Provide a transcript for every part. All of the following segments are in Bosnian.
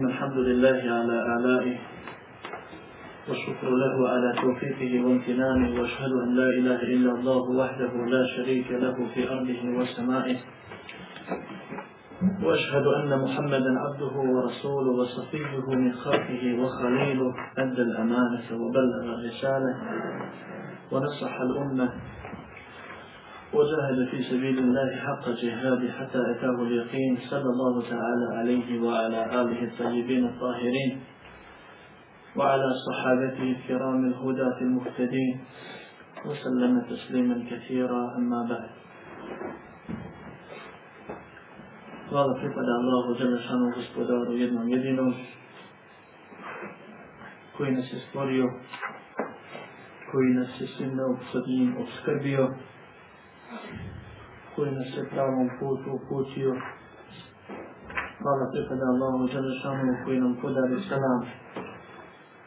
الحمد لله على آلائه والشكر له على توفيقه وامتنانه وأشهد أن لا إله إلا الله وحده لا شريك له في أرضه وسمائه وأشهد أن محمدا عبده ورسوله وصفيه من خلقه وخليله أدى الأمانة وبلغ الرسالة ونصح الأمة وجاهد في سبيل الله حق جهاده حتى أتاه اليقين صلى الله تعالى عليه وعلى آله الطيبين الطاهرين وعلى صحابته الكرام الهداة المهتدين وسلم تسليما كثيرا أما بعد. Hvala pripada Allahu Đelešanom gospodaru jednom jedinom koji nas je stvorio, koji nas je svim neophodnim obskrbio, koji nas je pravom putu uputio. Hvala pripada Allahu Đalešanu koji nam podari salam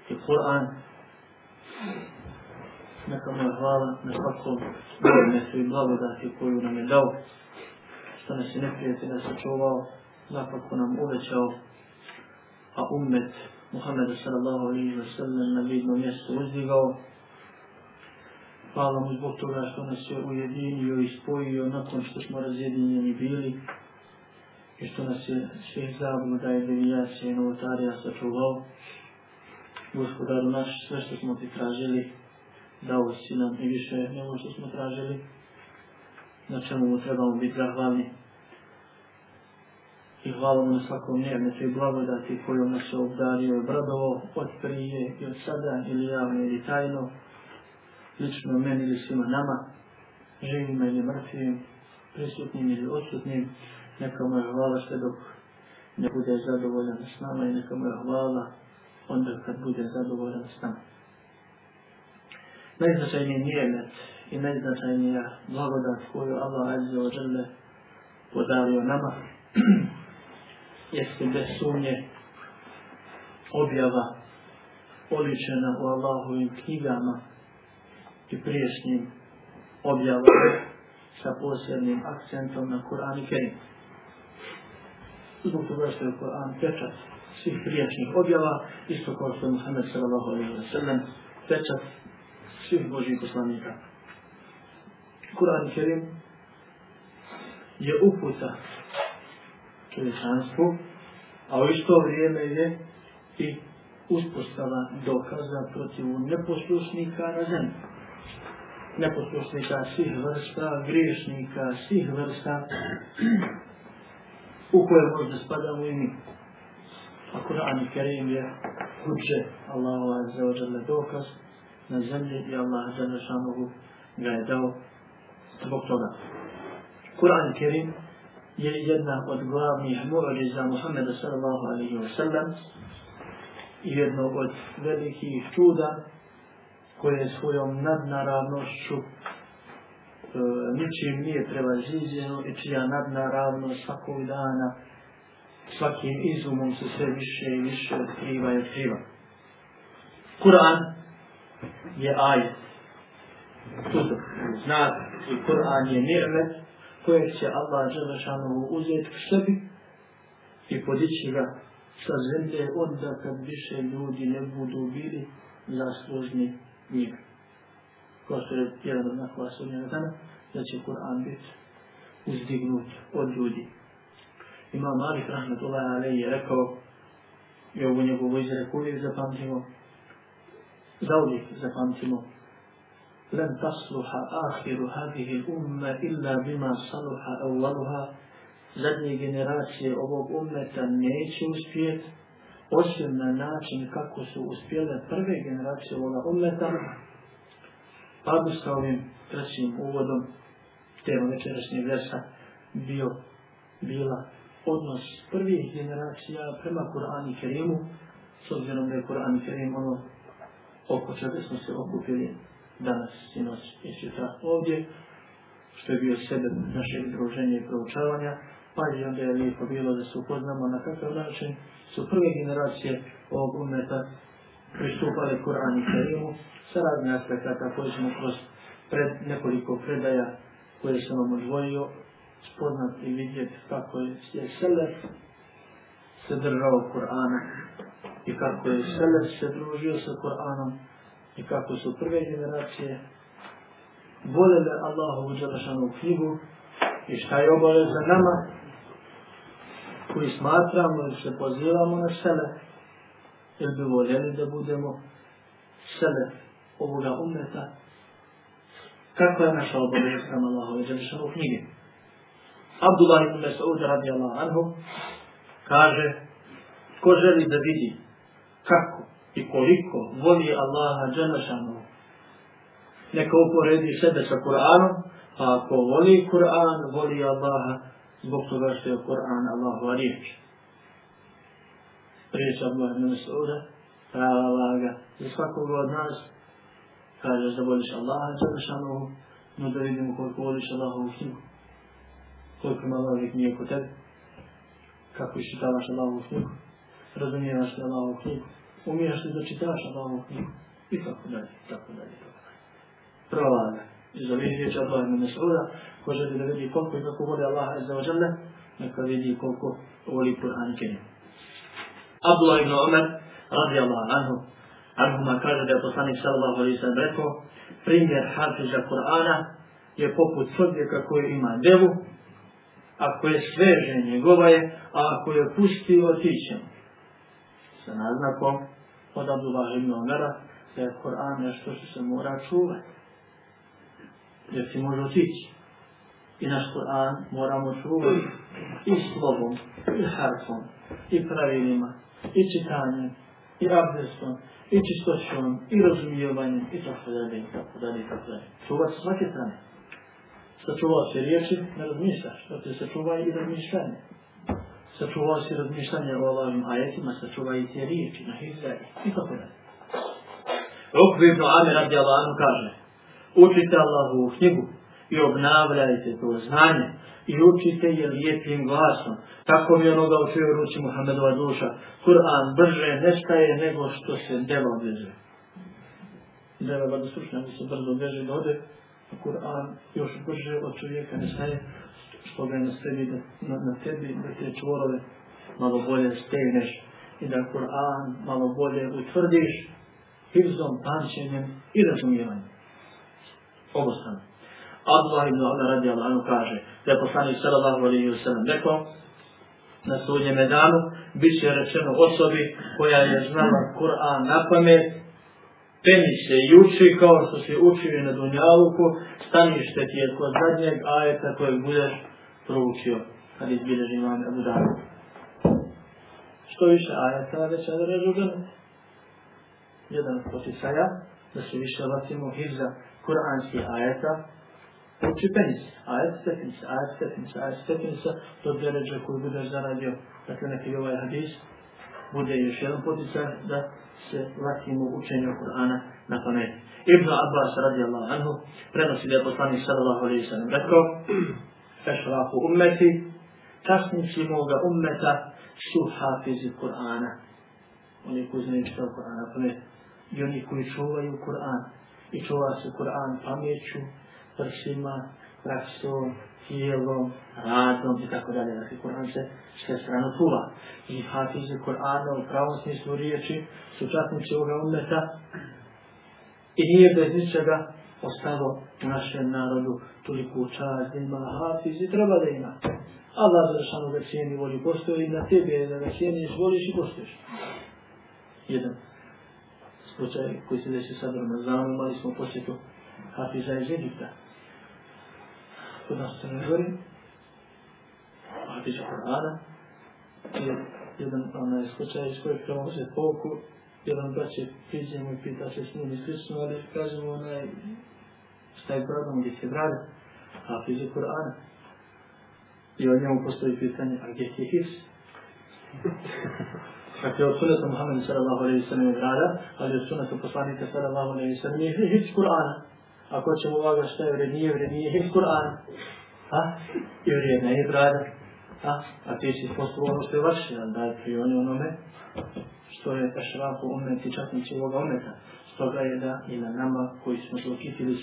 i Kur'an. Neka mu je hvala na svakom dobrometu i blagodati koju nam je dao. Što nas je neprijatelja sačuvao, napako nam uvećao, a ummet Muhammeda sallallahu alaihi wa sallam na vidno mjesto uzdigao. Hvala mu zbog toga što nas je ujedinio i spojio nakon što smo razjedinjeni bili i što nas je svih zabluda i devijacije i novotarija sačuvao. Gospodaru naš, sve što smo ti tražili, dao si nam i više nego što smo tražili, na čemu mu trebamo biti zahvalni. I hvala mu na svakom njernetu i blagodati kojom nas je obdario i obradovo od prije i od sada ili javno ili tajno, lično meni ili svima nama, živima ili mrtvim, prisutnim ili odsutnim, neka mu je hvala sve dok ne bude zadovoljan s nama i neka mu je hvala onda kad bude zadovoljan s nama. Najznačajniji nijemet i najznačajnija blagodat koju Allah Azza wa Jalla podario nama jeste bez sumnje objava oličena u Allahovim knjigama i priješnjim objavama sa posebnim akcentom na Kur'an i Kerim. Zbog toga što je Kur'an pečat svih priješnjih objava, isto kao što je Muhammed sallallahu alaihi wa sallam pečat svih Božih poslanika. Kur'an i Kerim je uputa čovječanstvu, a u isto vrijeme je i uspostava dokaza protiv neposlušnika na zemlji neposlušnika svih vrsta, griješnika svih vrsta u koje možda spadamo i mi. A Kur'an i Kerim je kuće Allahu Azza wa Jalla dokaz na zemlji i Allah Azza Šanuhu ga je dao zbog toga. Kur'an i Kerim je jedna od glavnih mu'ađiza Muhammeda sallallahu alaihi wa sallam i jedno od velikih čuda koje svojom nadnaravnošću e, ničim nije prevaziđeno i čija nadnaravnost svakog dana svakim izumom se sve više i više otkriva i otkriva. Kur'an je ajet. Tudo, znak i Kur'an je nirmet kojeg će Allah Đelešanovu uzeti k sebi i podići ga sa zemlje onda kad više ljudi ne budu bili zaslužni njega. Kao što je jedan od nakova sudnjega dana, da će Kur'an biti uzdignut od ljudi. Ima Malik Rahmetullahi Alehi je rekao, i ovu njegovu izreku uvijek zapamtimo, zauvijek zapamtimo, لن تصلح آخر هذه الأمة إلا بما صلح أولها zadnje generacije ovog ummeta neće uspjeti osim na način kako su uspjele prve generacije ovoga umeta, pa bi sa ovim trećim uvodom tema večerašnjeg versa bio, bila odnos prvih generacija prema Kur'an i Kerimu, s obzirom da je Kur'an i Kerim ono oko čega smo se okupili danas, sinoć i sutra ovdje, što je bio sebe našeg druženja i proučavanja, pa i onda je lijepo bilo da se upoznamo na kakav način. Su prve generacije ovog umeta pristupali Kur'an i Kerimu sa razne aspekata koje smo kroz pred, nekoliko predaja koje sam vam odvojio spoznat i vidjeti kako je Selef se držao Kur'ana i kako je Selef se družio sa Kur'anom i kako su prve generacije voljeli Allahovu Đelešanu knjigu i šta je obaveza nama? Koji smatramo ili se pozivamo na sebe, ili bi voljeli da budemo sebe ovoga umeta kako je naša obaveza prema Allahovu Đelešanu knjige. Abdullah ibn Mas'ud radijallahu anhu kaže ko želi da vidi kako i koliko voli Allaha Đelešanu neka uporedi sebe sa Kur'anom a ako voli Kur'an voli Allaha zbog toga što je Kur'an Allahova riječ. Priča Abdullah ibn Mas'uda prava laga za svakog od nas. Kaže da voliš Allaha Đelešanu no da vidimo koliko voliš Allahovu knjigu. Koliko ima Allahovih nije kod tebe. Kako iščitavaš Allahovu knjigu, razumijevaš li Allahovu knjigu, umiješ li da čitaš Allahovu knjigu, i tako dalje, tako dalje, tako dalje. Prava vaga, iz ovih riječi Allah ibn Mas'uda, ko želi da vidi koliko i kako voli Allah Azza wa Jalla, neka vidi koliko voli Kur'an Kerim. Abdullah ibn Umar, radi Allah anhu, anhuma kaže da je poslanik sallallahu alaihi sallam rekao, primjer hafiza Kur'ana je poput čovjeka koji ima devu, ako je sveže njegova je, a ako je pusti otiće. Sa naznakom od Abdullah ibn Umara da je Kur'an nešto što se mora čuvati. Jer ti može otići. I naš Kur'an moramo čuvati i slovom, i harfom, i pravilima, i čitanjem, i abdestom, i čistoćom, i razumijevanjem, i tako dalje, i tako dalje, i tako dalje. Čuvati svake strane sačuvao se riječi, ne razmišljaš, da te sačuvaj i razmišljanje. Sačuvao se razmišljanje o ovim ajetima, sačuva i te riječi na hizaj, i tako dalje. Rukvi ibn Amir radi kaže, učite Allahovu knjigu i obnavljajte to znanje i učite je lijepim glasom. Tako mi onoga učio ruči Muhammedova duša. Kur'an brže nestaje nego što se deva veže. Deva vada stručnjaka se brzo veže da ode, Kur'an još brže od čovjeka nestaje što ga na sebi, da, na, na tebi, da te čvorove malo bolje stegneš i da Kur'an malo bolje utvrdiš hivzom, pamćenjem i razumijevanjem. Obostrano. Abdullah ibn Umar radi Allahanu kaže da je poslanik sallallahu alaihi wa sallam rekao na sudnjeme danu bit će rečeno osobi koja je znala Kur'an na pamet Peni se i uči kao što se uči na Dunjaluku, stanište ti je kod zadnjeg ajeta kojeg budeš proučio, kad izbilješ imam Abu Dhabi. Što više ajeta, već je režugan. Jedan poticaja da se više vacimo hivza, kuranskih ajeta, uči penis, ajet stepenica, ajet stepenica, ajet stepenica, to je ređa koju budeš zaradio, dakle neki ovaj hadis, bude još jedan poticaj da se vratimo u učenju Kur'ana na pamet. Ibn Abbas radijallahu anhu prenosi da je poslanik sallallahu alaihi sallam rekao Ešrafu ummeti časnici moga ummeta su hafizi Kur'ana. Oni koji znaju čitav Kur'ana pamet i oni koji čuvaju Kur'an i čuva se Kur'an pamjeću, prsima, praksom, tijelom, radom i tako dalje. Dakle, Kur'an se sve strano čuva. I hafize Kur'ana u pravom smislu riječi su časnici ovoga umeta i nije bez ničega ostalo u našem narodu toliko čast da ima hafizi, treba da ima. Allah za šanu da cijeni voli postoji na tebe, da ga cijeniš, voliš i postojiš. Jedan slučaj koji se desi sad Ramazanu, imali smo posjetu hafiza iz Egipta. Kod nas se ne gori, Hafiza Kur'ana, je jedan onaj slučaj iz kojeg trebamo se pouku, jedan braće priđemo i pita se s njim i slično, ali kažemo onaj, šta je problem, gdje se brade, Hafiza Kur'ana. I od njemu postoji pitanje, a gdje ti je his? Dakle, od sunata Muhammeda sallallahu alaihi sallam je grada, ali od sunata poslanika sallallahu alaihi sallam je his Kur'ana ako ćemo vaga šta je vrednije, vrednije je Kur'an. Ha? I vrijedna je grada. Ha? A ti si postupo ono što je vaše, da je prioni onome što je ešrafu umeti, časnici ovoga umeta. Stoga je da i na nama koji smo se okitili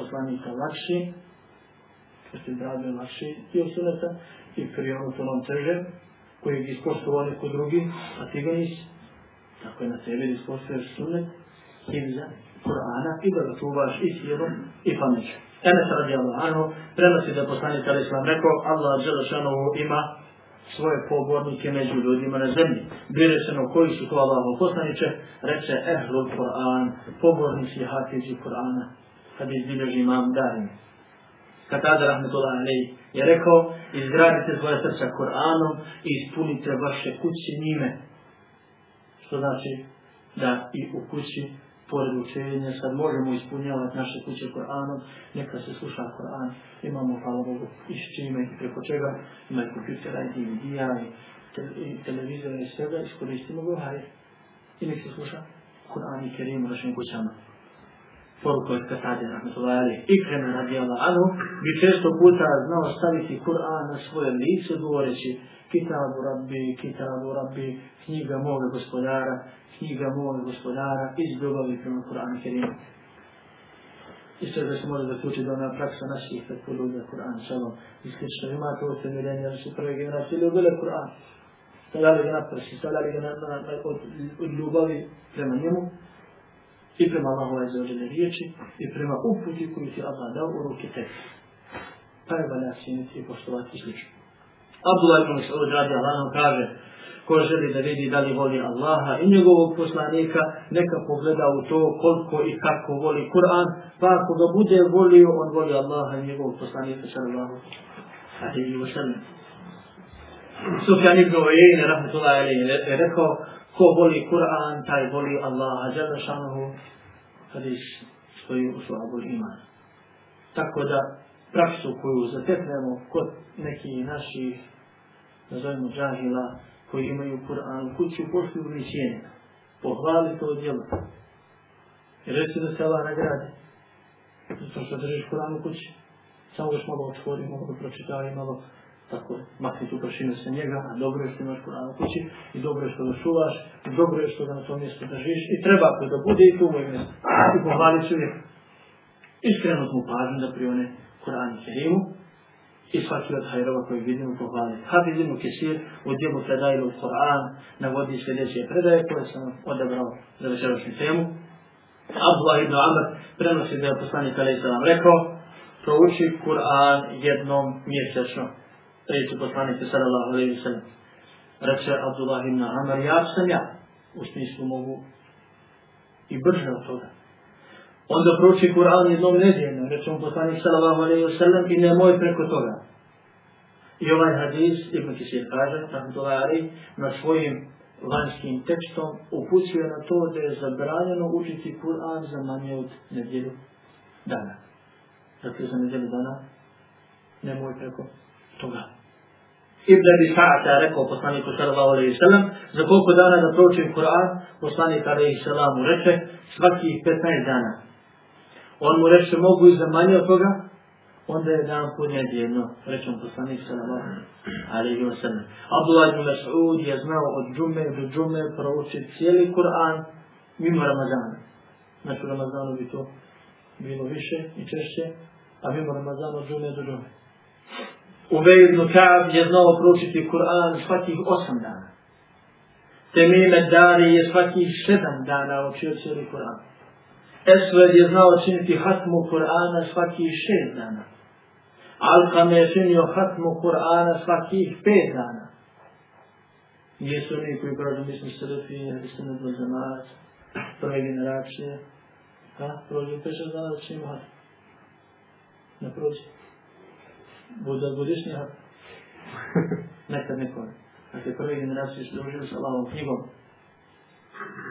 poslanika lakši, ono što se drabe lakši i od suneta, i pri to nam teže, koji bi ispoštovao neko drugi, a ti ga nisi. Tako je na tebi da ispoštuješ sunnet, himza, Kur'ana i da ga čuvaš i sjerom i pameću. Enes radi Allah, prenosi da poslanik kada islam rekao, Allah Đelešanovu ima svoje pobornike među ljudima na zemlji. Bire se na koji su to Allaho poslaniće, reče Ehlul Kur'an, pobornici hafizi Kur'ana, kad izbilježi imam darim. Katada Rahmetullah Alej je rekao, izgradite svoje srca Kur'anom i ispunite vaše kuće njime. Što znači da i u kući pored učenja, sad možemo ispunjavati naše kuće Koranom, neka se sluša Koran, imamo, hvala Bogu, iz čime i preko čega, ima i kompjutera, i DVD-a, i, te, i televizora, i svega, iskoristimo ga, hajde, i nek se sluša Koran i Kerim u našim kućama poruku od Katade, rahmetullahi ali, ikrena radijala anu, bi često puta znao staviti Kur'an na svoje lice, govoreći, Kitabu Rabbi, Kitabu Rabbi, knjiga moga gospodara, knjiga moga gospodara, iz ljubavi prema Kur'anu Kerimu. Isto da se može zaključiti da ona praksa naših kad poljubila Kur'an šalom. I slično ima to utemeljenje jer su prve generacije ljubile Kur'an. Stavljali ga na prsi, stavljali ga na, na, na, od, od ljubavi prema njemu i prema Allahove izvođene riječi i prema uputi koju ti Allah dao u ruke tebi. Pa je valja cijeniti i poštovati slično. Abdullah ibn Saud radi Allah kaže ko želi da vidi da li voli Allaha i njegovog poslanika, neka pogleda u to koliko i kako voli Kur'an, pa ako ga bude volio, on voli Allaha i njegovog poslanika, sallallahu alaihi wa sallam. Sufjan ibn Ujejne, rahmetullahi alaihi, je rekao, ko voli Kur'an, taj voli Allaha, žele šanuhu, hadis stoji u slabu iman. Tako da, praksu koju zateknemo kod nekih naših nazovimo džahila, koji imaju Kur'an u kući u poštu. Pohvali to djelo. I reći da se Allah nagradi. Zato što držiš Kur'an u kući. Samo još malo otvori, malo pročitaj, malo tako makni tu prašinu sa njega, a dobro je što imaš Kur'an u kući, i dobro je što ga čuvaš, i dobro je što ga na tom mjestu držiš, i treba ako da bude i tu moj mjesto. I pohvali ću uvijek. Iskreno mu pažnju da prione Kur'an i Kerimu, i svaki od hajrova koji vidimo pohvaliti. Hafiz ibn Kesir u djelu predajlu Kur'an navodi sljedeće predaje koje sam odabrao za večerašnju temu. Abdullah ibn Amr prenosi da je poslanik Ali Salam rekao prouči Kur'an jednom mjesečno. Reći poslanik sallallahu alaihi sallam. Reče Abdullah ibn Amar, ja sam ja. U smislu mogu i brže od toga. Onda proči Kur'an jednom nedjeljno, reče mu poslanik sallallahu alaihi wa sallam, i nemoj preko toga. I ovaj hadis, Ibn Kisir kaže, rahmatullahi alaihi, na svojim vanjskim tekstom upućuje na to da je zabranjeno učiti Kur'an za manje od nedjelju dana. Dakle, za nedjelju dana nemoj preko toga. Ibn Abi Sa'ata rekao poslaniku sallallahu alaihi sallam, za koliko dana da pročim Kur'an, poslanik alaihi sallamu reče, svakih 15 dana. On mu reče, mogu i za manje od toga, onda je dan po reče mu poslanik sallallahu alaihi wa sallam. Abdullah ibn Mas'ud je znao od džume do džume proučiti cijeli Kur'an mimo Ramazana. Znači u Ramazanu bi to bilo više i češće, a mimo Ramazana od džume do džume. Ubej ibn Ka'ab je znao proučiti Kur'an svakih osam dana. Temime Dari je svakih sedam dana učio cijeli Kur'an. Esved je znao činiti hatmu Kur'ana svakih šest dana. Alkam je činio hatmu Kur'ana svakih pet dana. Nijesu oni koji kažu, mi smo srfi, mi smo nebo zamat, prve generacije. Ha? prođe pet šest dana da činimo hatmu. Ne prođe. Buda godišnja. Nekad nekoj. Dakle, prve generacije što družili sa Allahom knjigom.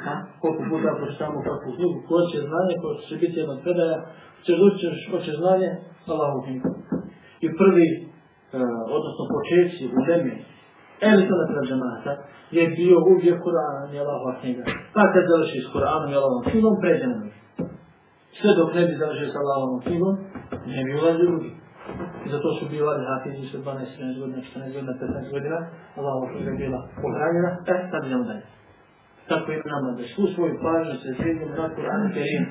Ha? Koliko puta pročitamo kakvu knjigu, ko će znanje, ko će biti jedna predaja, ćeš učeš, ko će znanje, Allahom knjigom. I prvi, e, odnosno počeci u Leme, Elisa na trađamata, je bio uvijek Kur'an i Allahova knjiga. Pa kad završi s Kur'anom i Allahovom knjigom, pređe na njih. Sve dok ne bi završio s Allahovom knjigom, ne bi ulazio drugi. I zato su bivali hafizi sa 12, 13 godina, 14 godina, 15 godina, Allahova knjiga bila pohranjena, e, sad idemo dalje. Tako je nama da svu svoju pažnju se sredimo na Kur'an Kerim.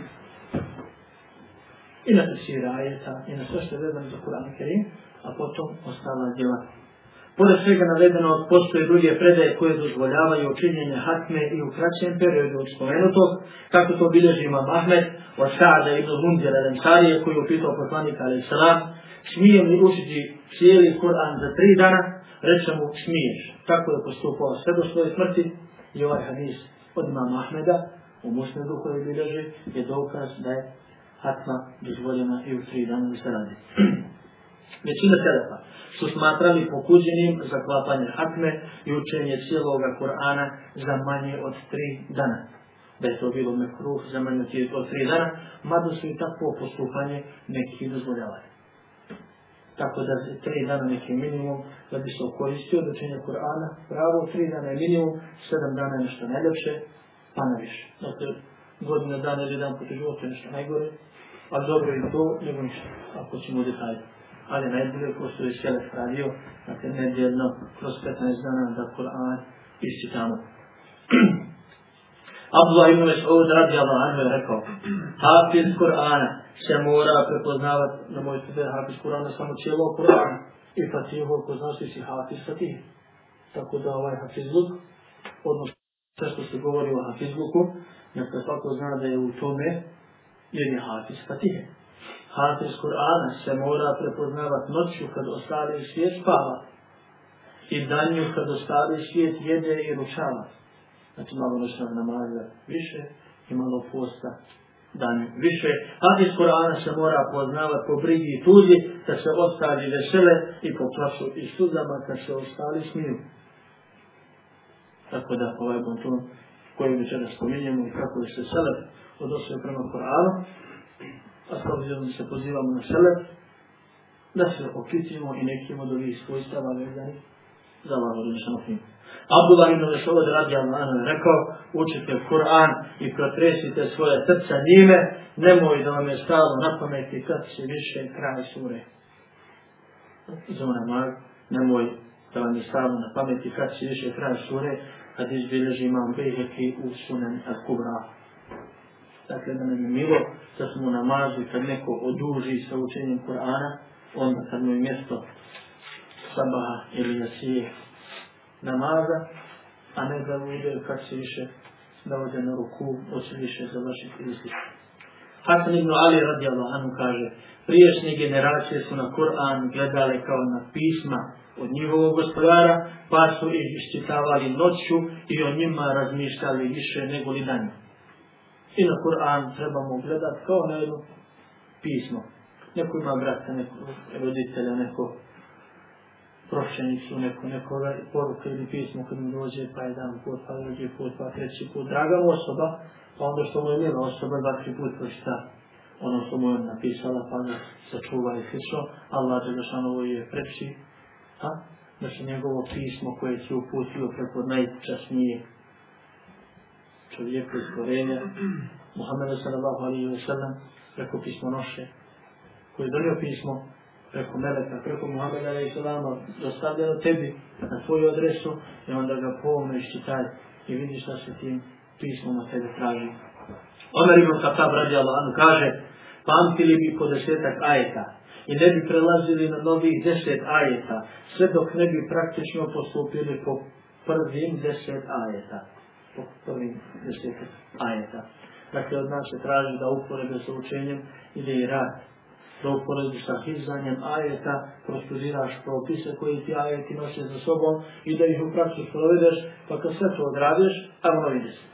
I na tefsir ajeta i na sve što je vezano za Kur'an Kerim, a potom ostala djela. Pored svega navedeno, postoje druge predaje koje dozvoljavaju učinjenje hatme i u kraćem periodu od spomenutog, kako to bilježi imam Ahmed, od Sa'ada ibn Munzira Lensarije, koji je upitao poslanika alaih salam, smije mi učiti cijeli Kur'an za tri dana, reče mu smiješ. Tako je postupao sve do svoje smrti i ovaj hadis od imama Ahmeda, u musnedu koji bilježi, je dokaz da je hatma dozvoljena i u tri dana da se radi. Većina telefa su smatrali pokuđenim za klapanje hatme i učenje cijeloga Kur'ana za manje od tri dana. Da je to bilo mekruh za manje od tri dana, mada su i takvo postupanje neki dozvoljavali. Tako da je tri dana neki minimum da bi se okoristio od učenja Kur'ana. Pravo, tri dana je minimum, sedam dana je nešto najljepše, pa na više. Dakle, godina dana ili dan put životu je nešto najgore, a dobro je to, nego ništa, ako ćemo detaljiti ali najbolje ko što je Šelef radio, dakle nedjeljno, kroz 15 dana da Kur'an isčitamo. Abdullah ibn Mas'ud radijallahu anhu je rekao, Hafiz Kur'ana se mora prepoznavati, na moj sebe Hafiz Kur'ana samo cijelo Kur'an i Fatihu, ako znaš si Hafiz Fatih. Tako da ovaj Hafizluk, odnosno sve što se govori o Hafizluku, neka svako zna da je u tome, jer je Hafiz Fatihu. Hafiz Kur'ana se mora prepoznavat noću kad ostali svijet spava i danju kad ostali svijet jede i ručava. Znači malo noćnog namaza više i malo posta dan više. Hadis Korana se mora poznavati po brigi i tuzi da se ostali vesele i po plašu i sudama kad se ostali smiju. Tako da ovaj bonton koji večera spominjemo i kako je se selef odnosio prema Kur'anu, a s obzirom da se pozivamo na šelep, da se okitimo i nekim od ovih svojstava vezani za Allah od Abdullah ibn Mesud radi Allah je rekao, učite Kur'an i protresite svoje srca njime, nemoj da vam je stalo na pameti kad se više kraj sure. Zona mag, nemoj da vam je stalo na pameti kad se više kraj sure, kad izbilježi imam Bejheki u sunan al-Kubra dakle da nam je milo da smo namazu kad neko oduži sa učenjem Kur'ana, onda kad mu je mjesto sabaha ili jasije namaza, a ne da ide kad se više da ode na ruku, hoće više završiti ili slično. Hasan ibn Ali radijallahu anhu kaže, priješnje generacije su na Kur'an gledale kao na pisma od njihovog gospodara, pa su ih iščitavali noću i o njima razmišljali više nego li danju. I na Kur'an trebamo gledati kao na jedno pismo. Neko ima brata, neko roditelja, neko prošenicu, neko, i poruke ili pismo kad mu dođe, pa jedan put, pa drugi put, pa treći put. Draga osoba, pa onda što mu je mila osoba, dva, tri put pročita ono što mu je napisala, pa da se čuva i slično. Allah je došano ovo je preči, a? da se njegovo pismo koje će uputilo preko najčasnije čovjeku iz Korenja, Muhammedu sallallahu alaihi wa sallam, preko pismo noše, koji je dolio pismo preko Meleka, preko Muhammeda i Islama dostavljeno tebi na tvoju adresu, i onda ga pomno čitaj i vidiš šta se tim pismom na tebe traži. Omer ibn Khattab radi Allah, kaže, pamtili bi po desetak ajeta i ne bi prelazili na novih deset ajeta, sve dok ne bi praktično postupili po prvim deset ajeta po prvim deset ajeta. Dakle, od nas se traži da uporebe sa učenjem ide i rad. Da uporedi sa hizanjem ajeta, prostudiraš propise koji ti ajeti nose za sobom i da ih u praksu sprovedeš, pa kad sve to odradiš, a ono vidi se.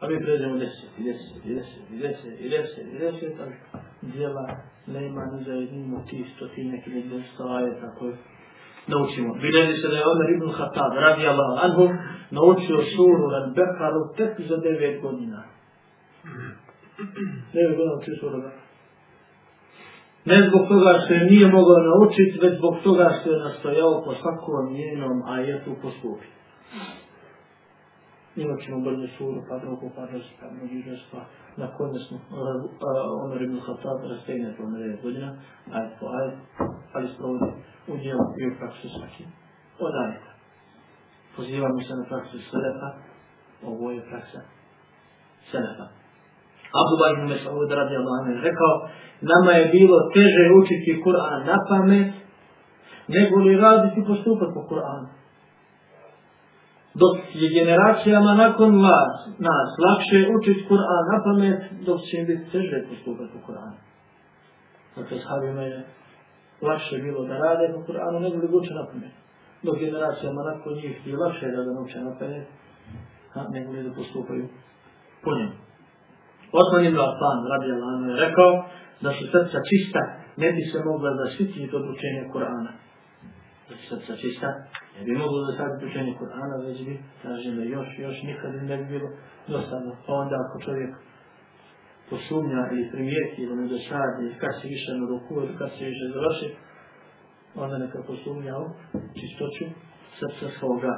A mi pređemo deset, i deset, i deset, i deset, i deset, i deset, ali dijela nema ni za jednim od tih stotinek ili deset ajeta koje naučimo. Bilježi se da je Omer ibn Khattab, radi Allah anhu, naučio suru al Bekaru tek za devet godina. Devet godina učio suru al Ne zbog toga što je nije mogao naučiti, već zbog toga što je nastojao po svakom njenom ajetu postupi. Imat ćemo brzo suru, pa drugo, pa drugo, pa mnogi pa res, pa na konje smo Omer ibn Khattab rastegne po mreje godina, ajet po ajet, ali sprovodi u djelu i u praksu svaki od ajeta. Pozivamo se na praksu Selefa, ovo je praksa Selefa. Abu Bakr ibn Mas'ud radi Allah rekao, nama je bilo teže učiti Kur'an na pamet, nego li raditi postupak po Kur'anu. Dok je generacijama nakon vas, nas, lakše učiti Kur'an na pamet, dok će im biti teže postupati po Kur'anu. Zato sahabima je lakše bilo da rade po Kur'anu, nego li uče na pamet. Dok generacijama nakon njih je lakše da ga nauče na pamet, nego li da postupaju po njemu. Osman ibn Affan, radi Allah, je rekao da su srca čista, ne bi se mogla da sititi od učenja Kur'ana. Da su srca čista, ne bi mogla da sititi učenje Kur'ana, već bi, kažem da još, još nikad ne bi bilo dosadno. Pa onda ako čovjek posumnja ili primijeti ili ne dosadi, kad se više na ruku ili kad se više završi, onda neka posumnja u čistoću srca svoga.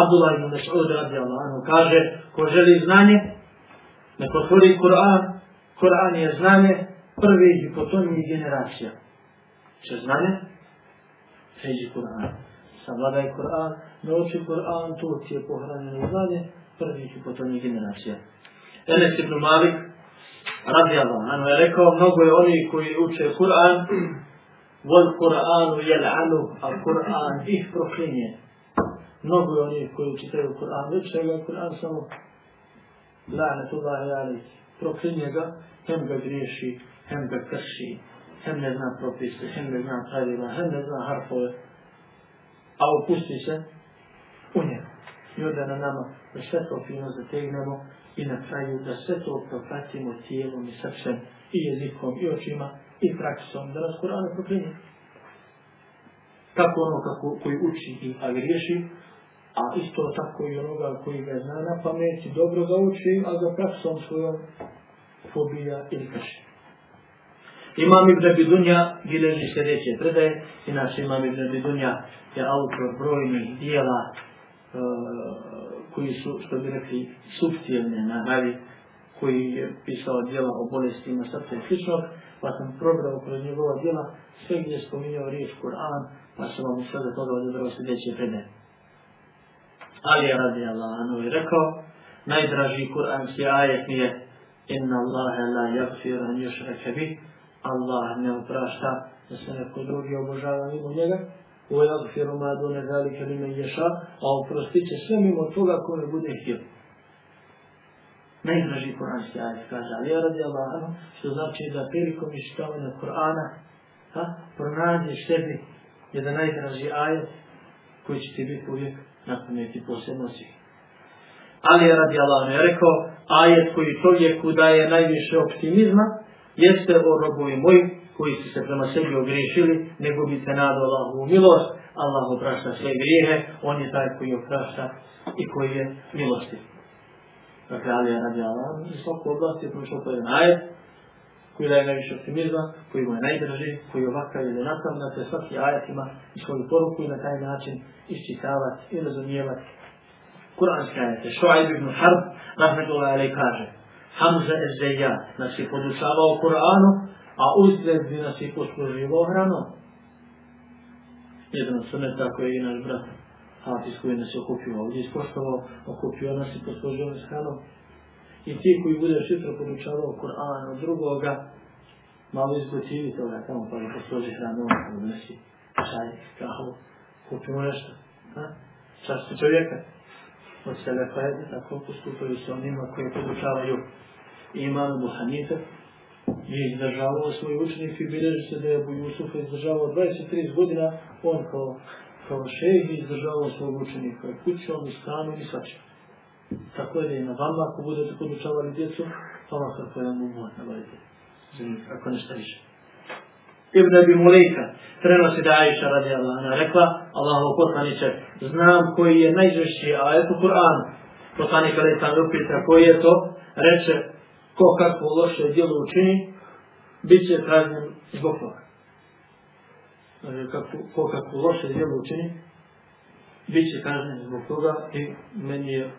Abdullah ibn Mas'ud radi Allah, kaže, ko želi znanje, Nek otvori Kur'an, Kur'an je znanje prvih i potomnih generacija. Če znanje? Pređi Kur'an. Savladaj Kur'an, nauči Kur'an, to ti je pohranjeno znanje prvih i potomnih generacija. Enes ibn Malik, radi Allah, ano je rekao, mnogo je oni koji uče Kur'an, vol Kur'anu jel anu, a Kur'an ih proklinje. Mnogo je oni koji učitaju Kur'an, uče ga Kur'an samo la'natullahi alaih, proklinje ga, hem ga griješi, hem ga krši, hem ne zna propise, hem ne zna pravila, hem ne zna harfove, a opusti se u njega. I onda na nama da sve to fino zategnemo i na kraju da sve to propratimo tijelom i srcem i jezikom i očima i praksom da nas Kur'an proklinje. Kako ono kako, koji uči i a a isto tako i onoga koji ga zna na pamet dobro ga uči, a ga praksom svojom pobija ili krši. Imam Ibn Bidunja bileži sljedeće predaje, inače Imam Ibn Bidunja je autor brojnih dijela uh, koji su, što bi rekli, subtilne naravi, koji je pisao dijela o bolestima srca i sličnog, pa sam probrao kroz njegova dijela sve gdje je spominjao riječ Kur'an, pa sam vam sve toga odebrao sljedeće predaje. Ali radi Allah anu i rekao, najdraži kuranski ajet mi je Inna Allahe la jagfir an yushraka bih. Allah ne oprašta da se neko drugi obožava mimo njega. U jagfiru ma dune zalike li ješa a oprostit će sve mimo toga ko ne bude htio. Najdraži kuranski ajet kaže Ali radi Allah anu što znači da prilikom iščitavanja Kur'ana ha, pronađeš sebi jedan najdraži ajet koji će ti biti uvijek na pameti posebnosti. Ali je radi Allah je rekao, ajet koji čovjeku daje najviše optimizma, jeste o robovi moji koji su se prema sebi ogriješili, nego gubite nadu Allahovu milost, Allah oprašta sve grijehe, on je taj koji oprašta i koji je milosti. Dakle, ali je radi Allah, u svog oblasti je prošao to jedan ajet, koji daje najviše optimizma, koji mu je najdraži, koji je ovakav ili onakav, da se svaki ajet ima i svoju poruku i na taj način iščitavati i razumijevati kuranske ajete. Šuaib ibn Harb, rahmetullahi alaih, kaže Hamza Ezzeja nas je podučavao Kur'anu, a uzgled bi nas je posluživo hranom. Jedan sunet tako je i naš brat Hafiz koji nas je okupio ovdje ispoštovao, okupio nas i poslužio nas hranom. I ti koji budeš jutro podučavao Kur'an od drugoga, malo izgotivi toga tamo pa ga posloži hranu, pa donesi čaj, kahu, kupimo nešto. Ha? Časti čovjeka. Od sebe pa je tako postupaju sa onima koji podučavaju imam Buhanite i izdržavao svoj učenik i bilježi se da je Abu Jusuf izdržavao 23 godina on kao, kao šejh izdržavao svog učenika kućom i stanom i svačem. Tako je na vama ako budete podučavali djecu, pa vam kako je mu moj nabavite. Ako nešto više. Ibn Abi Mulejka prenosi da Aisha radi Allah rekla Allahu poslaniče, znam koji je najžešći ajet u Kur'anu. Poslanik ali sam upita koji je to, reče ko kakvo loše djelo učini, bit će kažnjen zbog toga. Kako, ko kakvo loše djelo učini, bit će kažnjen zbog toga i meni je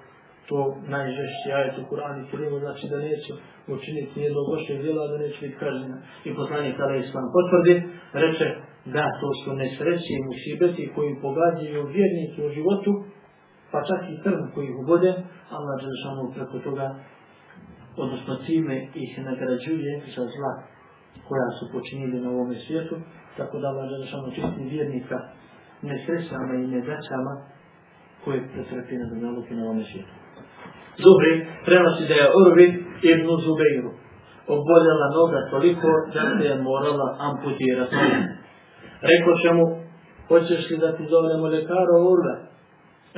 to najžešći ajet u Kur'anu Kerimu, znači da neće učiniti jedno loše djela, da neće biti kažnjena. I poslanik kada islam potvrdi, reče da to su nesreći i musibeti koji pogađaju vjernike u životu, pa čak i trn koji ih ubode, Allah Đelšanu preko toga, odnosno time ih nagrađuje za zla koja su počinili na ovome svijetu, tako da Allah Đelešanu čisti vjernika nesrećama i nedaćama koje pretrpi na dunjaluku na ovome svijetu. Zuhri prenosi da je Urvi ibn Zubeiru oboljela noga toliko da se je morala amputirati. Rekao će mu, hoćeš li da ti zovemo lekara Urve?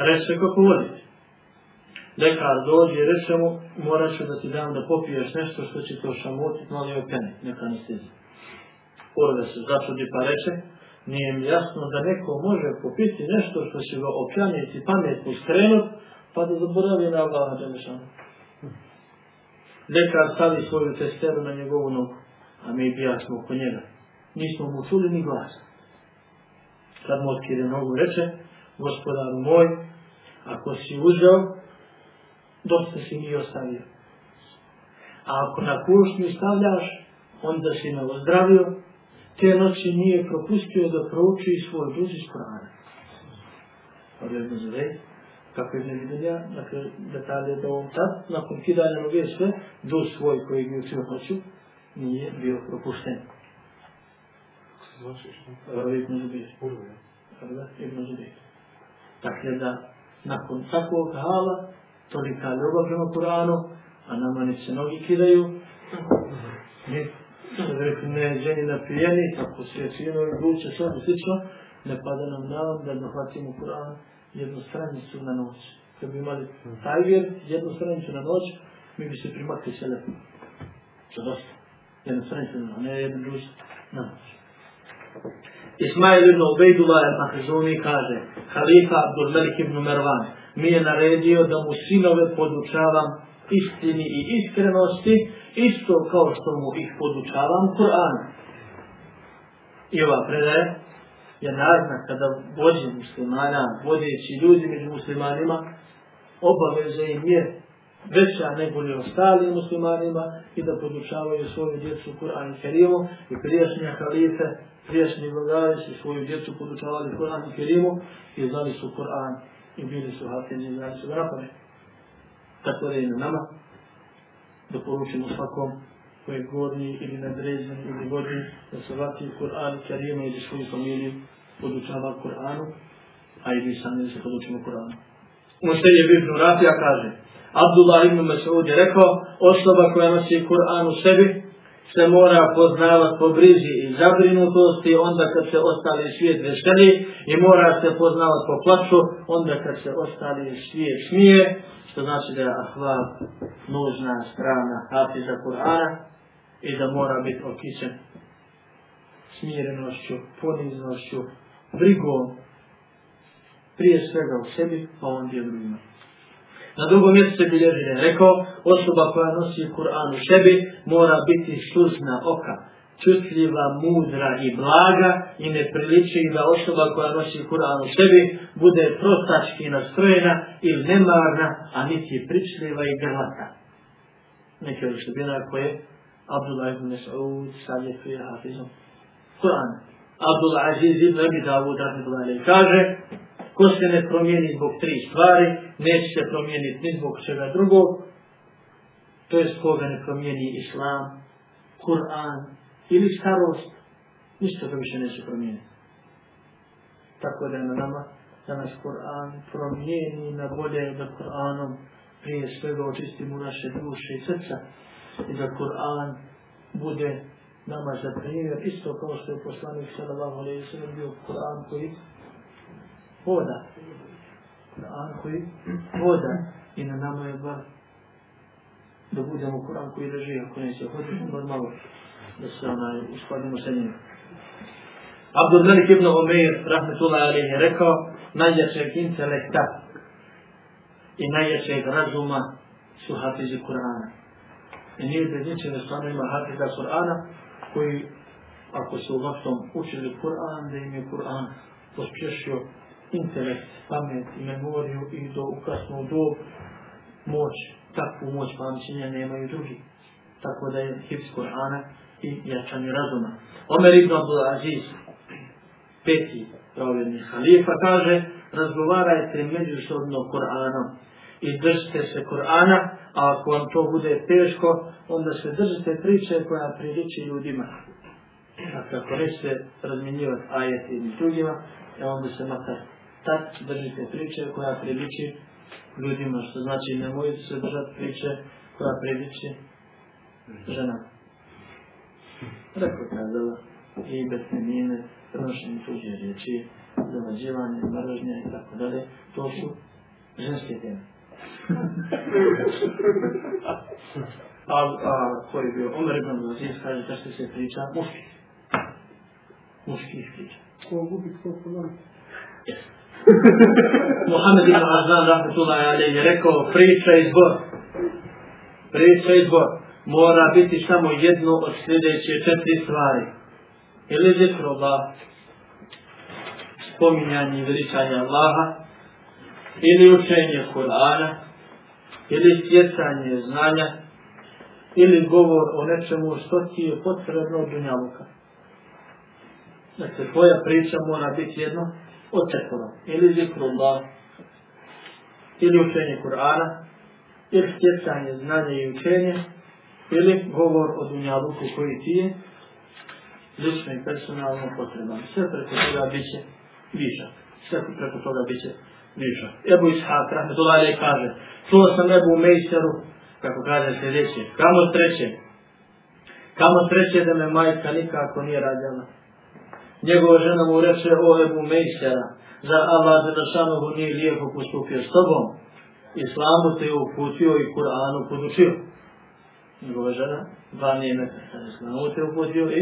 Reče kako volite. Lekar dođe i reče mu, morat ću da ti dam da popiješ nešto što će to šamotiti, malo opene, neka anestezija. Urve se začudi pa reče, nije mi jasno da neko može popiti nešto što će ga opjaniti pametnu skrenut, pa da zaboravi na Allaha Đelešanu. Lekar stavi svoju testeru na njegovu nogu, a mi bijasmo oko njega. Nismo mu čuli ni glas. Kad mu otkire nogu reče, gospodar moj, ako si uzeo, dosta si mi ostavio. A ako na kušnju stavljaš, onda si me ozdravio, te noći nije propustio da prouči svoj duži iz Korana. Odredno zove, kako je nevidenja, dakle, detalje do ovom tad, nakon kidanja noge sve, duž svoj koji je učio noću, nije bio propušten. Ibn Zubir. Ibn Zubir. Dakle, da nakon takvog hala, tolika ljubav prema Kuranu, a nama ne se nogi kidaju, ne, rekli ne ženi na pijeni, tako se fino i guće, sve slično, ne pada nam na da dohvatimo Kur'an jednu stranicu na noć. Kad bi imali tajger, jednu stranicu na noć, mi bi se primakli sve lepo. Što dosta. Jednu stranicu na noć, ne jednu duž na noć. Ismail ibn Ubejdullah al-Mahzuni kaže, halifa Abdul Malik ibn Mervan mi je naredio da mu sinove podučavam istini i iskrenosti, isto kao što mu ih podučavam Kur'an. I ova predaje je naznaka kada vođe muslimana, vodeći ljudi među muslimanima, obaveze im je veća nego li ostali muslimanima i da podučavaju svoju djecu Kur'an i Kerimu i prijašnje halife, prijašnji vladari su svoju djecu podučavali Kur'an i Kerimu i znali su Kur'an i bili su hafini i znali su ga. Tako da je na nama da poručimo svakom koji je gornji ili nadređen ili gornji da se vrati u Kur'an Kerimu i da svoju familiju podučava Kur'anu, a i mi sami se podučimo Kur'anu. Mušter je Ibn Rafija kaže, Abdullah ibn Mas'ud je rekao, osoba koja nosi Kur'an u sebi, se mora poznavati po brizi i zabrinutosti, onda kad se ostali svijet veseli, i mora se poznavati po plaću, onda kad se ostali svijet smije, što znači da je ahval nužna strana hafiza Kur'ana i da mora biti okićen smirenošću, poniznošću, brigom, prije svega u sebi, pa onda je drugima. Na drugom mjestu se bilježi da je rekao, osoba koja nosi Kur'an u sebi mora biti suzna oka, čutljiva, mudra i blaga i ne priliči da osoba koja nosi Kur'an u sebi bude prostački nastrojena ili nemarna, a niti pričljiva i grlata. Neke od štubina koje Abdullah ibn Mas'ud savjetuje hafizom Kur'an. Abdullah Aziz ibn Abi Dawud rahmetullahi kaže ko se ne promijeni zbog tri stvari, neće se promijeniti ni zbog čega drugog, to je koga ne promijeni Islam, Kur'an ili starost, ništa to više neće promijeniti. Tako da je na nama da nas Kur'an promijeni na bolje da Kur'anom prije svega očistimo naše duše i srca i da Kur'an bude nama za primjer, isto kao što je poslanik sallallahu alaihi sallam bio Kur'an koji voda. Kur'an koji voda i na nama je bar da budemo Kur'an koji drži, ako ne se hodimo malo da se onaj uskladimo sa njim. Abdul Malik ibn Umeir, rahmetullahi alaihi, rekao najjačeg intelekta i najjačeg razuma su hafizi Kur'ana. I nije bez ničega stvarno ima hafiza Kur'ana koji ako su u učili Kur'an, da im je Kur'an pospješio interes, pamet i memoriju i do ukasnu do moć, takvu moć pamćenja nemaju drugi. Tako da je hips Kur'ana i jačanje razuma. Omer ibn Abdul Aziz, peti pravljeni halifa, kaže, razgovarajte međusobno Kur'anom i držite se Kur'ana, a ako vam to bude teško, onda se držite priče koja priliči ljudima. Dakle, ako nećete razminjivati ajet jednim drugima, e onda se makar tak držite priče koja priliči ljudima, što znači ne nemojte se držati priče koja priliči žena. Rekao kazala i besnenine, prenošenje tuđe riječi, zavađivanje, mržnje i tako dalje, to su ženske teme a, a koji je bio Omer ibn Aziz, kaže da što se priča muški. Muški priča. Ko gubi, ko podan? Yes. Mohamed ibn Azan, rahmetullahi alaih, je rekao, priča i zbor. Priča i zbor. Mora biti samo jedno od sljedeće četiri stvari. Ili zikr Allah, spominjanje i veličanje Allaha, ili učenje Kur'ana, ili stjecanje znanja, ili govor o nečemu što ti je potrebno od dunjavuka. Dakle, znači, tvoja priča mora biti jedno od četvora. Ili zikrullah, ili učenje Kur'ana, ili stjecanje znanja i učenje, ili govor o dunjavuku koji ti je lično i personalno potreban. Sve preko toga bit će višak. Sve preko toga bit će višak. Ebu Ishaq, rahmetullahi kaže, čuo sam Ebu Mejseru, kako kaže sljedeće, kamo sreće, kamo sreće da me majka nikako nije rađala. Njegova žena mu reče, o Ebu Mejsera, za Allah za Dašanovu nije lijepo postupio s tobom, Islamu te je uputio i Kur'anu podučio. Njegova žena, dva nije mekasa, Islamu te je uputio i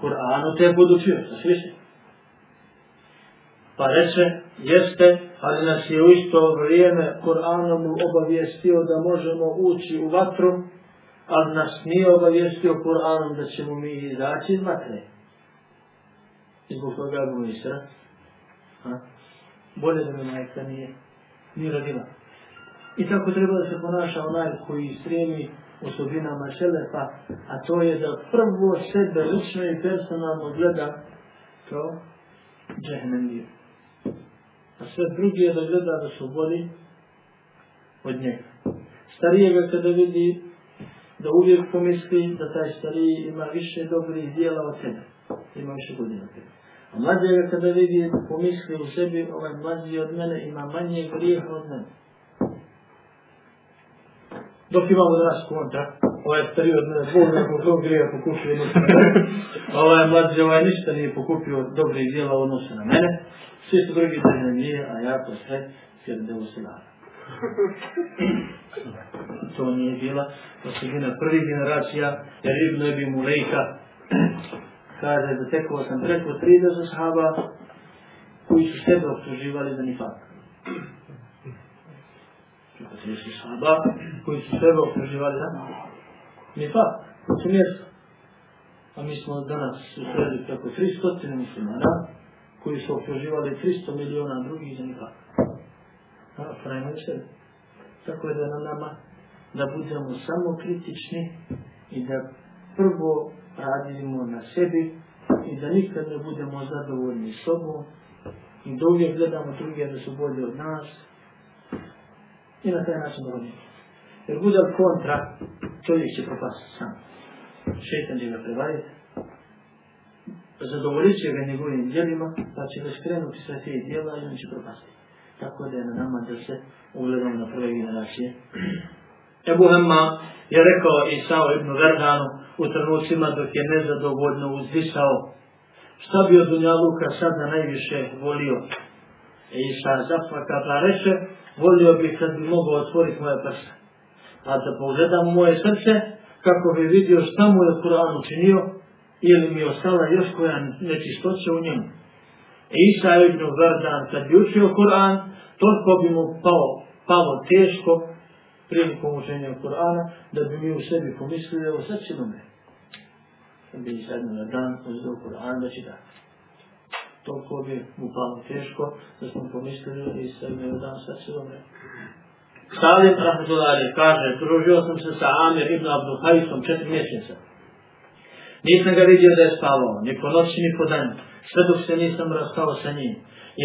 Kur'anu te je podučio, sa sviše. Pa reče, jeste, ali nas je u isto vrijeme Kur'anom obavijestio da možemo ući u vatru, ali nas nije obavijestio Kur'anom da ćemo mi izaći iz vatre. I zbog toga je bilo isra. Bolje da mi majka nije, nije rodila. I tako treba da se ponaša onaj koji stremi osobinama šelefa, a to je da prvo sebe lično i personalno gleda kao džehnemiju a sve druge da gleda da su bolji od njega. Starijega kada vidi da uvijek pomisli da taj stariji ima više dobrih dijela od sebe, ima više godina od sebe. A mlađega kada vidi da pomisli u sebi, ovaj mlađi od mene ima manje grijeha od mene. Dok imamo danas kontra, ovaj stariji od mene, Bog nakon tog grija pokupio ovaj mlađi, ovaj ništa nije pokupio dobrih dijela u odnosu na mene svi su drugi da nije, a ja to sve u sedara. to nije bila osobina prvih generacija, jer Ibn Ebi Mulejka kaže da tekao sam preko 30 sahaba koji su sebe optuživali za nifak. Preko 30 sahaba koji su sebe optuživali za nifak. To su mjesto. A mi smo danas usredili preko 300 muslimana, koji su optuživali 300 miliona drugih za nikak. A, pravimo se. Tako je da na nama da budemo samo kritični i da prvo radimo na sebi i da nikad ne budemo zadovoljni sobom i da uvijek gledamo druge da su bolje od nas i na taj način bolji. Jer bude kontra, čovjek će propasti sam. Šetan će ga prevariti, zadovoljit će ga njegovim djelima, pa će ga skrenuti sa te djela i on će propasti. Tako da je na nama da se ugledamo na prve generacije. Ebu Hemma je rekao Isao ibn Verdanu u trenucima dok je nezadovoljno uzdisao šta bi od Dunjaluka sada najviše volio. E Isa zafaka pa reče, volio bi kad bi mogao otvoriti moje prste. A pa da pogledam moje srce, kako bi vidio šta mu je Kur'an učinio, ili mi ostala još koja nečistoća u njemu. E Isa ibn Vardan, kad bi učio Kur'an, toliko bi mu pao, palo teško prilikom učenja Kur'ana, da bi mi u sebi pomislili, evo sad će umre. Kad bi Isa ibn Vardan uzio Kur'an da čita. Toliko bi mu palo teško, da smo pomislili, Isa ibn Vardan sad će umre. Salim Rahmatullahi kaže, družio sam se sa Amir ibn Abduhajsom četiri mjeseca. Nisam ga vidio da je spavao, ni po noći, ni po danju, sve dok se nisam rastao sa njim.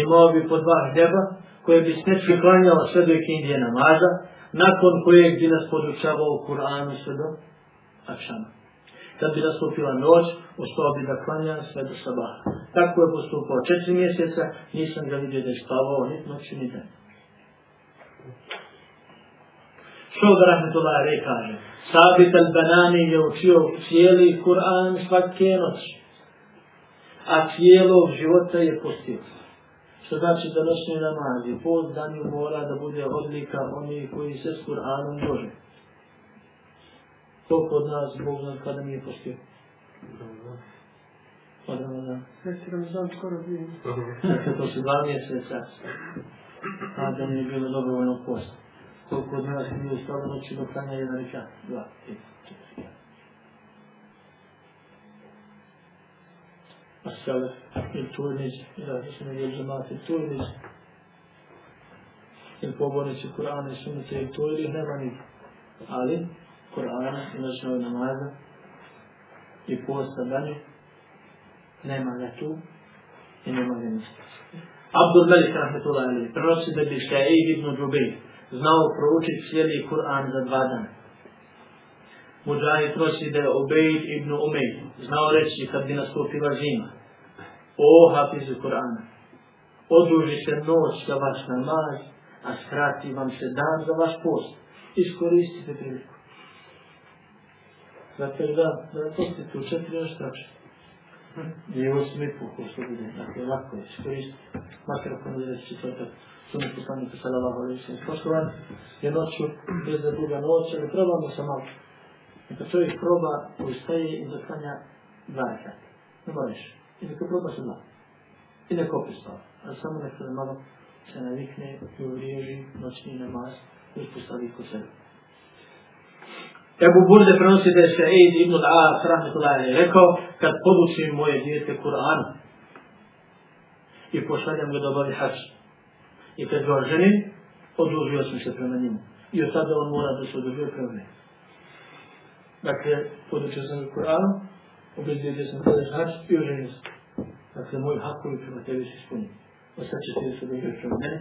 Imao bi po dva hljeba, koje bi snečki klanjao sve dok Indije namaza, nakon kojeg bi nas podučavao u Kur'anu sve do Akšana. Kad bi nastupila noć, ostao bi da klanja sve do sabah. Tako je postupao četiri mjeseca, nisam ga vidio da je spavao, ni noći, ni dan. Što Rahmetullah Rej kaže? Sabit al-Banani je učio cijeli Kur'an svake noći. A cijelog života je postio. Što znači da noćni namazi, po danju mora da bude odlika oni koji se s Kur'anom dože. To kod nas, Bog zna kada nije postio. Od Ramazan. Sveti Ramazan skoro bio. Dakle, to su dva mjeseca. A da nije bilo dobrovoljno posta. Koliko od nas nije ustalo noći do klanja jedan rekat. Dva, tri, četiri. A sada, il turnić, ili se ne jeđe džemate, turnić, il pobornici Kur'ana i sunnice, ili to ili nema niti. Ali, Kur'ana i noćnog namaza i posta danju, nema ga tu i nema ga ništa. Abdul Malik, rahmetullahi alaih, prenosi da bi Šaib ibn Džubej znao proučiti cijeli Kur'an za dva dana. Mujahid prosi da je Ubejd ibn Umej znao reći kad bi nastupila zima. O hafizu Kur'ana, oduži se noć za vaš namaz, a skrati vam se dan za vaš post. Iskoristite priliku. Dakle, da, da postite u četiri još trače. I osmi i pol, što bude. Dakle, lako je, iskoristiti, Makar ako ne reći četvrtak sunet poslanika sallallahu alaihi sallam. Poštovan je noću, bez da druga noć, ali probamo se malo. Neka čovjek proba ustaje i zaklanja dva rekata. Ne moriš. I neka proba se dva. I neka opet spava. Ali samo neka da malo se navikne i uvriježi noćni namaz i uspostavi kod sebe. Ebu Burde prenosi da je Sa'id ibn al-As rahmetullahi rekao kad podučim moje djete Kur'an i pošaljam ga da obavi hač I kad ga ženim, odužio sam se prema njemu. I od tada on mora da se odužio prema njemu. Dakle, podučio sam ga Kur'an, obezio obezbijedio sam kada hač i oženio sam. Dakle, moj hakovi prema tebi se ispunio. Ostat će ti da se odužio prema mene.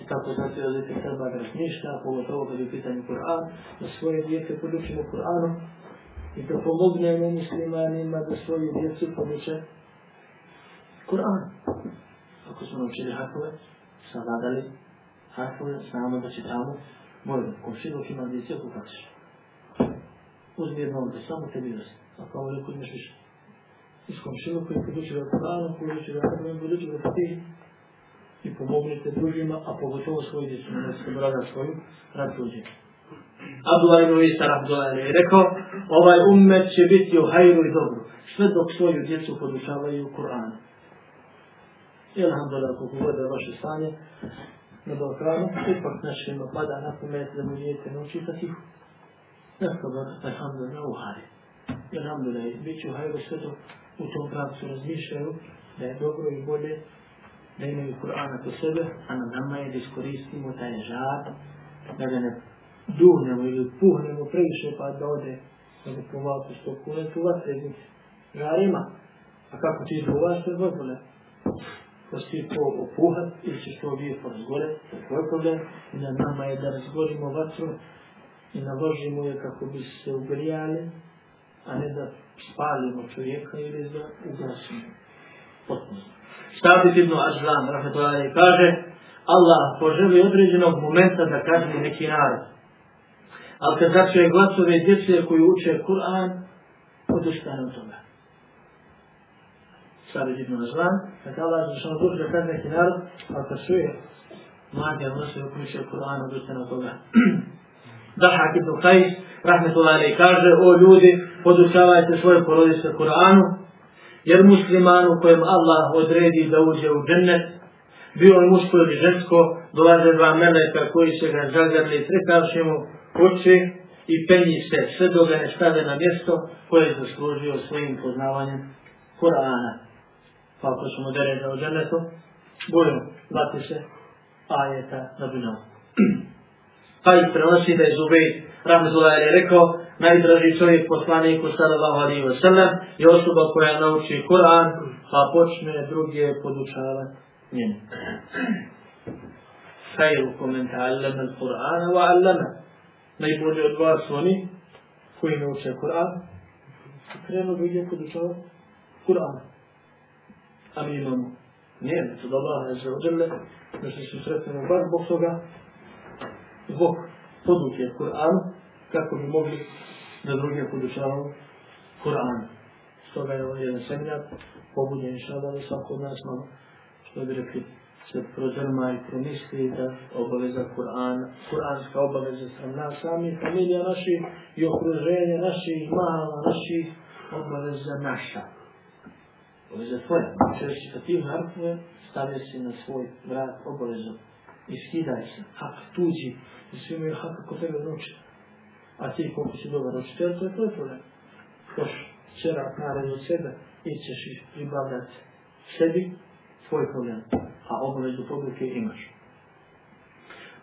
I tako znači da djete treba da razmišlja, pogotovo kad je u pitanju Kur'an, da svoje djece podučimo Kur'anom i da pomognemo muslimanima da svoje djecu poduče Kur'an. Ako smo naučili hakove, savladali hakove, znamo da čitamo moju komšinu ima djece ako kačiš. Uzmi jedno ovdje, samo tebi vrsti. Ako kao neko imaš više. Iz komšinu koji poduči ga Kur'anu, poduči ga harfove, poduči ga fatih i pomognite drugima, a pogotovo svoju djecu, ne se brada svoju, rad tuđe. Abdullah ibn Isar Abdullah je rekao, ovaj ummet će biti u hajru i dobru, sve dok svoju djecu podučavaju Kur'anu. I alhamdulillah, kako god je vaše stanje na Balkanu, ipak našima pada na pamet da mu dijete nauči sa tihu. Neka ba, alhamdulillah, u hajru. I alhamdulillah, bit će u hajru sve dok u tom pravcu razmišljaju da je dobro i bolje da imaju Kur'ana po sebe, a na nama je da iskoristimo taj žad, da ga ne duhnemo ili puhnemo previše pa da ode da ga povalku sto kune, tu vas. Žarima. A kako ti izgovaš te dozvole da svi to opuhat ili ćeš to bio porazgore, to je tvoj problem. I na nama je da razgorimo vatru i naložimo je kako bi se ugrijali, a ne da spalimo čovjeka ili da ugasimo potpuno. Štabit ibn Ažlan, rahmetullahi, kaže Allah poželi određenog momenta da kazni neki narod. Ali kad začuje glasove djece koji uče Kur'an, odustane od toga stvari ibn Azlan, kad Allah je zašao duš da kad neki narod, a kad čuje mladi nosi u kuće Kur'an odustane od toga. Dahak ibn Qais, rahmetullahi, kaže, o ljudi, podučavajte svoje porodice Kur'anu, jer muslimanu kojem Allah odredi da uđe u džennet, bio je muško ili žensko, dolaze dva meleka koji će ga zagrli, trekavši mu kući i penji se sve dok ga ne stave na mjesto koje je zaslužio svojim poznavanjem Kur'ana pa ako ćemo dereza u džennetu, budemo lati se ajeta na dunjavu. pa ih prenosi da je Zubej, Rahmetullah je rekao, najdraži čovjek poslaniku sallallahu alaihi wa sallam je osoba koja nauči Kur'an, pa počne druge podučavati njemu. Khairukum man ta'allama al-Qur'an wa 'allama. Najbolji od vas oni koji nauče Kur'an krenuo bi gdje podučavao Kur'an. A mi imamo nijemet od Allaha za ođele, da se susretnemo bar zbog toga, zbog poduke Kur'anu, kako bi mogli da druge podučavamo Kur'an. Stoga je ovaj jedan seminar, pobudjen inša da svako od nas malo, što bi rekli, se prozrma i promisli da obaveza Kur'an, Kur'anska obaveza sam nas sami, familija naši i okruženje naših mala, naših obaveza naša. Obaveza tvoja. Češći sa tim harfove stavlja se na svoj vrat obavezu i skidaj se. Hak tuđi. I svi imaju hak kako tebe nauči. A ti koliko si dobar učitelj, to je tvoj problem. Još čera nared od sebe i ih pribavljati sebi tvoj problem a obavezu poduke imaš.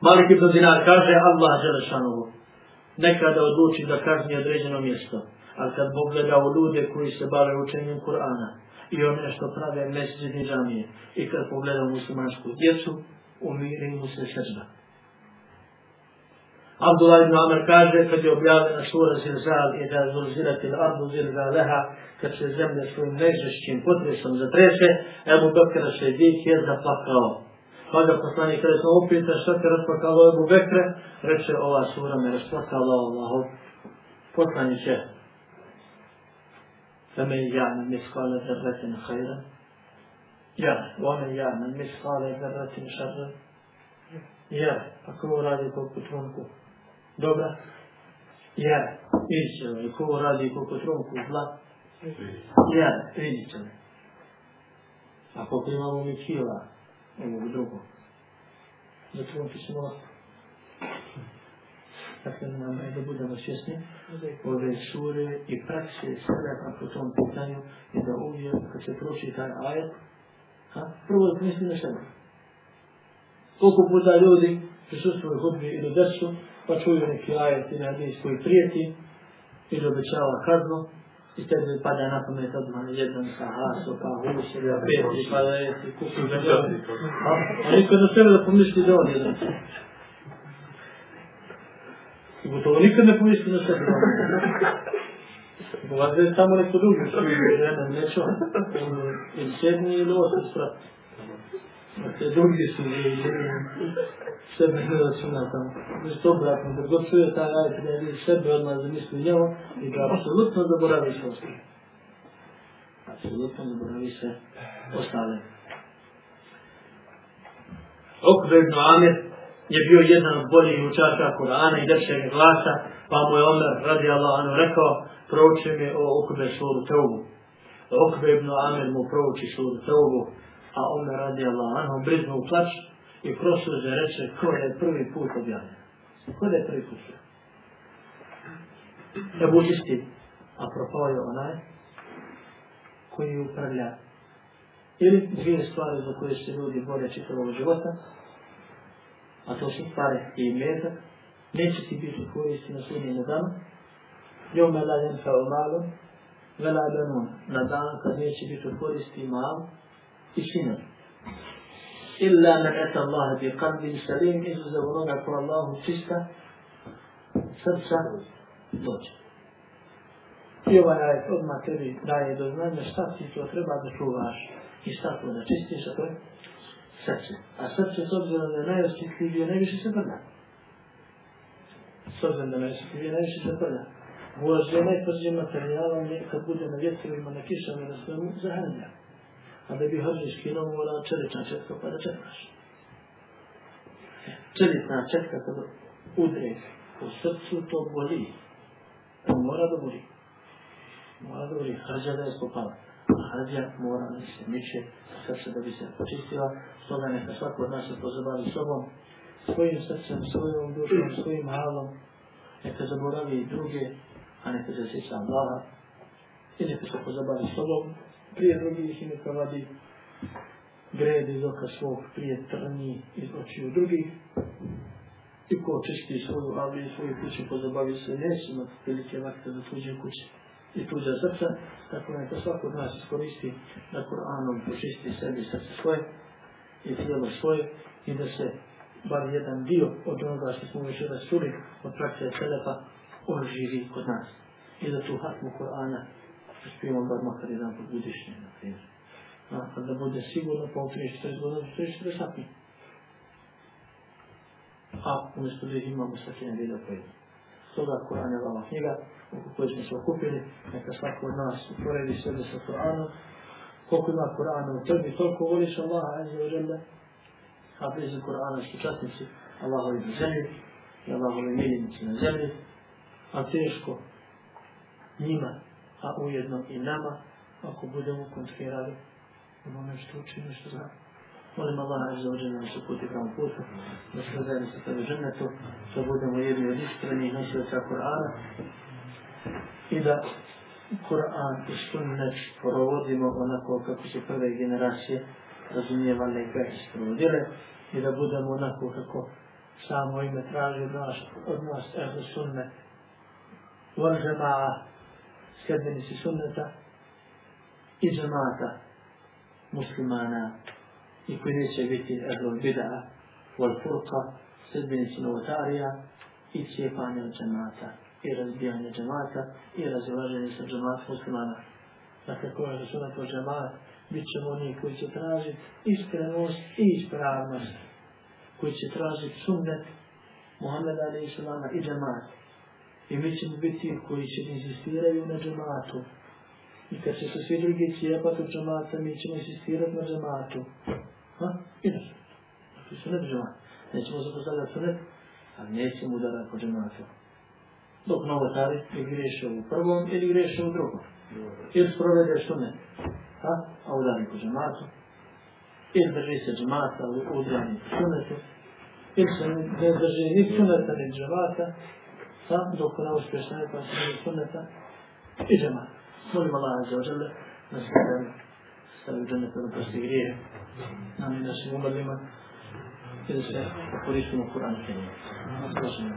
Malik ibn Dinar kaže Allah Želešanovu nekada odluči da kazni određeno mjesto, ali kad Bog gleda u ljude koji se bave učenjem Kur'ana i one što prave mesđeni džamije i kad pogleda muslimansku djecu, umiri mu se srđba. Abdullah ibn Amr kaže kad je objavljena sura Zilzal i da zulzirati l'ardu zilzaleha kad se zemlja svojim najžešćim potresom zatrese, Ebu Bekra se dik je zaplakao. Pa ga poslani kada smo upita šta te rasplakalo Ebu Bekre, reče ova sura me rasplakala Allahu. Poslani će. Feme ja'na miskale zarratin hajra. Ja, vome ja'na miskale zarratin šarra. Ja, pa ako uradi radi koliko trunku. Dobra. Ja, iće, ako ovo radi koliko trunku zla. Ja, vidit će me. A koliko imamo mi kila, ovog drugog. Zatrunki smo Dakle, nam je da budemo svjesni ove sure i prakse selefa po tom pitanju i da uvijek kad se proči taj ajet, ha, prvo da pomisli na sebe. Koliko puta ljudi prisustvuju hudbi ili desu, pa čuju neki ajet ili hadis koji prijeti ili obećava kaznu, i tebi pada na pamet odmah jedan sa haso, pa hus ili pet, i pa da je ti kukuš za njom. A niko na sebe da pomisli da on jedan. I gotovo nikad ne pomisli na sebe da on jedan. Uvazio je samo neko drugi, što je žena, neće on. Ili sedmi ili osmi sprat. Te drugi su sebe ne računa tamo. Znači to obratno, da god čuje taj ajet, da je sebe odmah zamisli njemu i da apsolutno zaboravi se ostale. Apsolutno zaboravi se ostale. Okbe ibn Amir je bio jedan od boljih učaka Kur'ana i dršenja glasa, pa mu je Omer radi Allah anu rekao, prouči mi o Okbe suru Teubu. Okbe ibn Amir mu prouči suru Teubu, a Omer radi Allah anu briznu u plač i prosuđe reče ko je prvi put objavljen. Ko je prvi put objavljen? Ebu Isti, a propao je onaj koji upravlja. Ili dvije stvari za koje se ljudi bore čitavog života, a to su stvari i meta, neće ti biti koristi na sudnjem danu, jome la jenfa u malom, vela benun, na dan kad neće biti koristi malo i sinovi illa man ata Allah bi qalbin salim izuzev onoga ko Allahu čista srca dođe. I ovaj ajet odmah tebi daje do znanja šta ti to treba da čuvaš i šta to da čistiš, a to je srce. A srce s obzirom da je najosjetljivije, najviše se prda. S obzirom da je najosjetljivije, najviše se prda. Voz je najprđe materijalom kad bude na vjetrovima, na kišama, na svemu, zahanja a da bi hođe kino mora čelična četka pa da čekaš. Čelična četka pa kada udre u srcu to boli. To mora da boli. Mora da boli. Hrđa da je spopala. A hrđa mora da se miče srce da bi se počistila. Stoga neka svako od nas se pozabavi sobom, svojim srcem, svojom dušom, svojim halom. Neka zaboravi i druge, a neka se sjeća Allaha. I neka se pozabavi sobom, prije drugih i neka vadi gred iz oka svog prije trni iz očiju drugih. I ko očisti svoju avliju i svoju kuću pozabavi se nesima prilike vakta za tuđe kuće i tuđa srca. Tako neka svako od nas iskoristi da Kur'anom počisti sebi srce svoje i tijelo svoje i da se bar jedan dio od onoga što smo već rasuli od prakcije Selefa oživi kod nas. I da tu hatmu Kur'ana uspijemo bar makar jedan put godišnje, na primjer. A kada bude sigurno, pa u 30 godina, 30 sati. A umjesto da imamo svaki jedan video koji Stoga Koran je vama knjiga oko koje smo se okupili, neka svako od nas uporedi sebe sa Koranom, Koliko ima Korana u tebi, toliko voliš Allaha azza wa jalla. A blizu Korana su čatnici Allahovi na zemlji i Allahovi miljenici na zemlji. A teško njima, a ujedno i nama, ako budemo kontrirali onome što učinu što znamo. Molim Allah azza ođe nam se puti pravom putu, da se zajedno sa tebe ženetu, da budemo jedni od iskrenih nosioca Kur'ana i da Kur'an i sunnet provodimo onako kako su prve generacije razumijevali i kako se provodile i da budemo onako kako samo ime traži od nas, od nas ehlu sunne wal džema'a sjedbenici sunneta i džemata muslimana i koji neće biti ehlul bid'a wal furqa sredbenici novotarija i cijepanje od džemata i razbijanje džemata i razilaženje sa džemat muslimana. Dakle, koja je sunat od džemat, bit ćemo oni koji će tražiti iskrenost i ispravnost, koji će tražiti sunnet Muhammeda alaih sallama i džemat. I mi ćemo biti koji će insistiraju na džematu. I kad će se svi drugi cijepati od džemata, mi ćemo insistirati na džematu. Ha? I na To je sunet džemat. Nećemo zapostavljati sunet, ali nećemo udarati po džematu. Dok novotari ili griješe u prvom ili griješe u drugom. Ili sprovede ne Ha? A udari po džematu. Ili drži se džemata u udari po sunetu. Ili se ne drži ni suneta ni džemata sa dokona ne uspješ ne pa se ni suneta. I džema. Molim Allah za ođele. da se sve stavi džene kada prosti grije. Nam i našim umrlima. I da se koristimo Kur'an. i Prosim.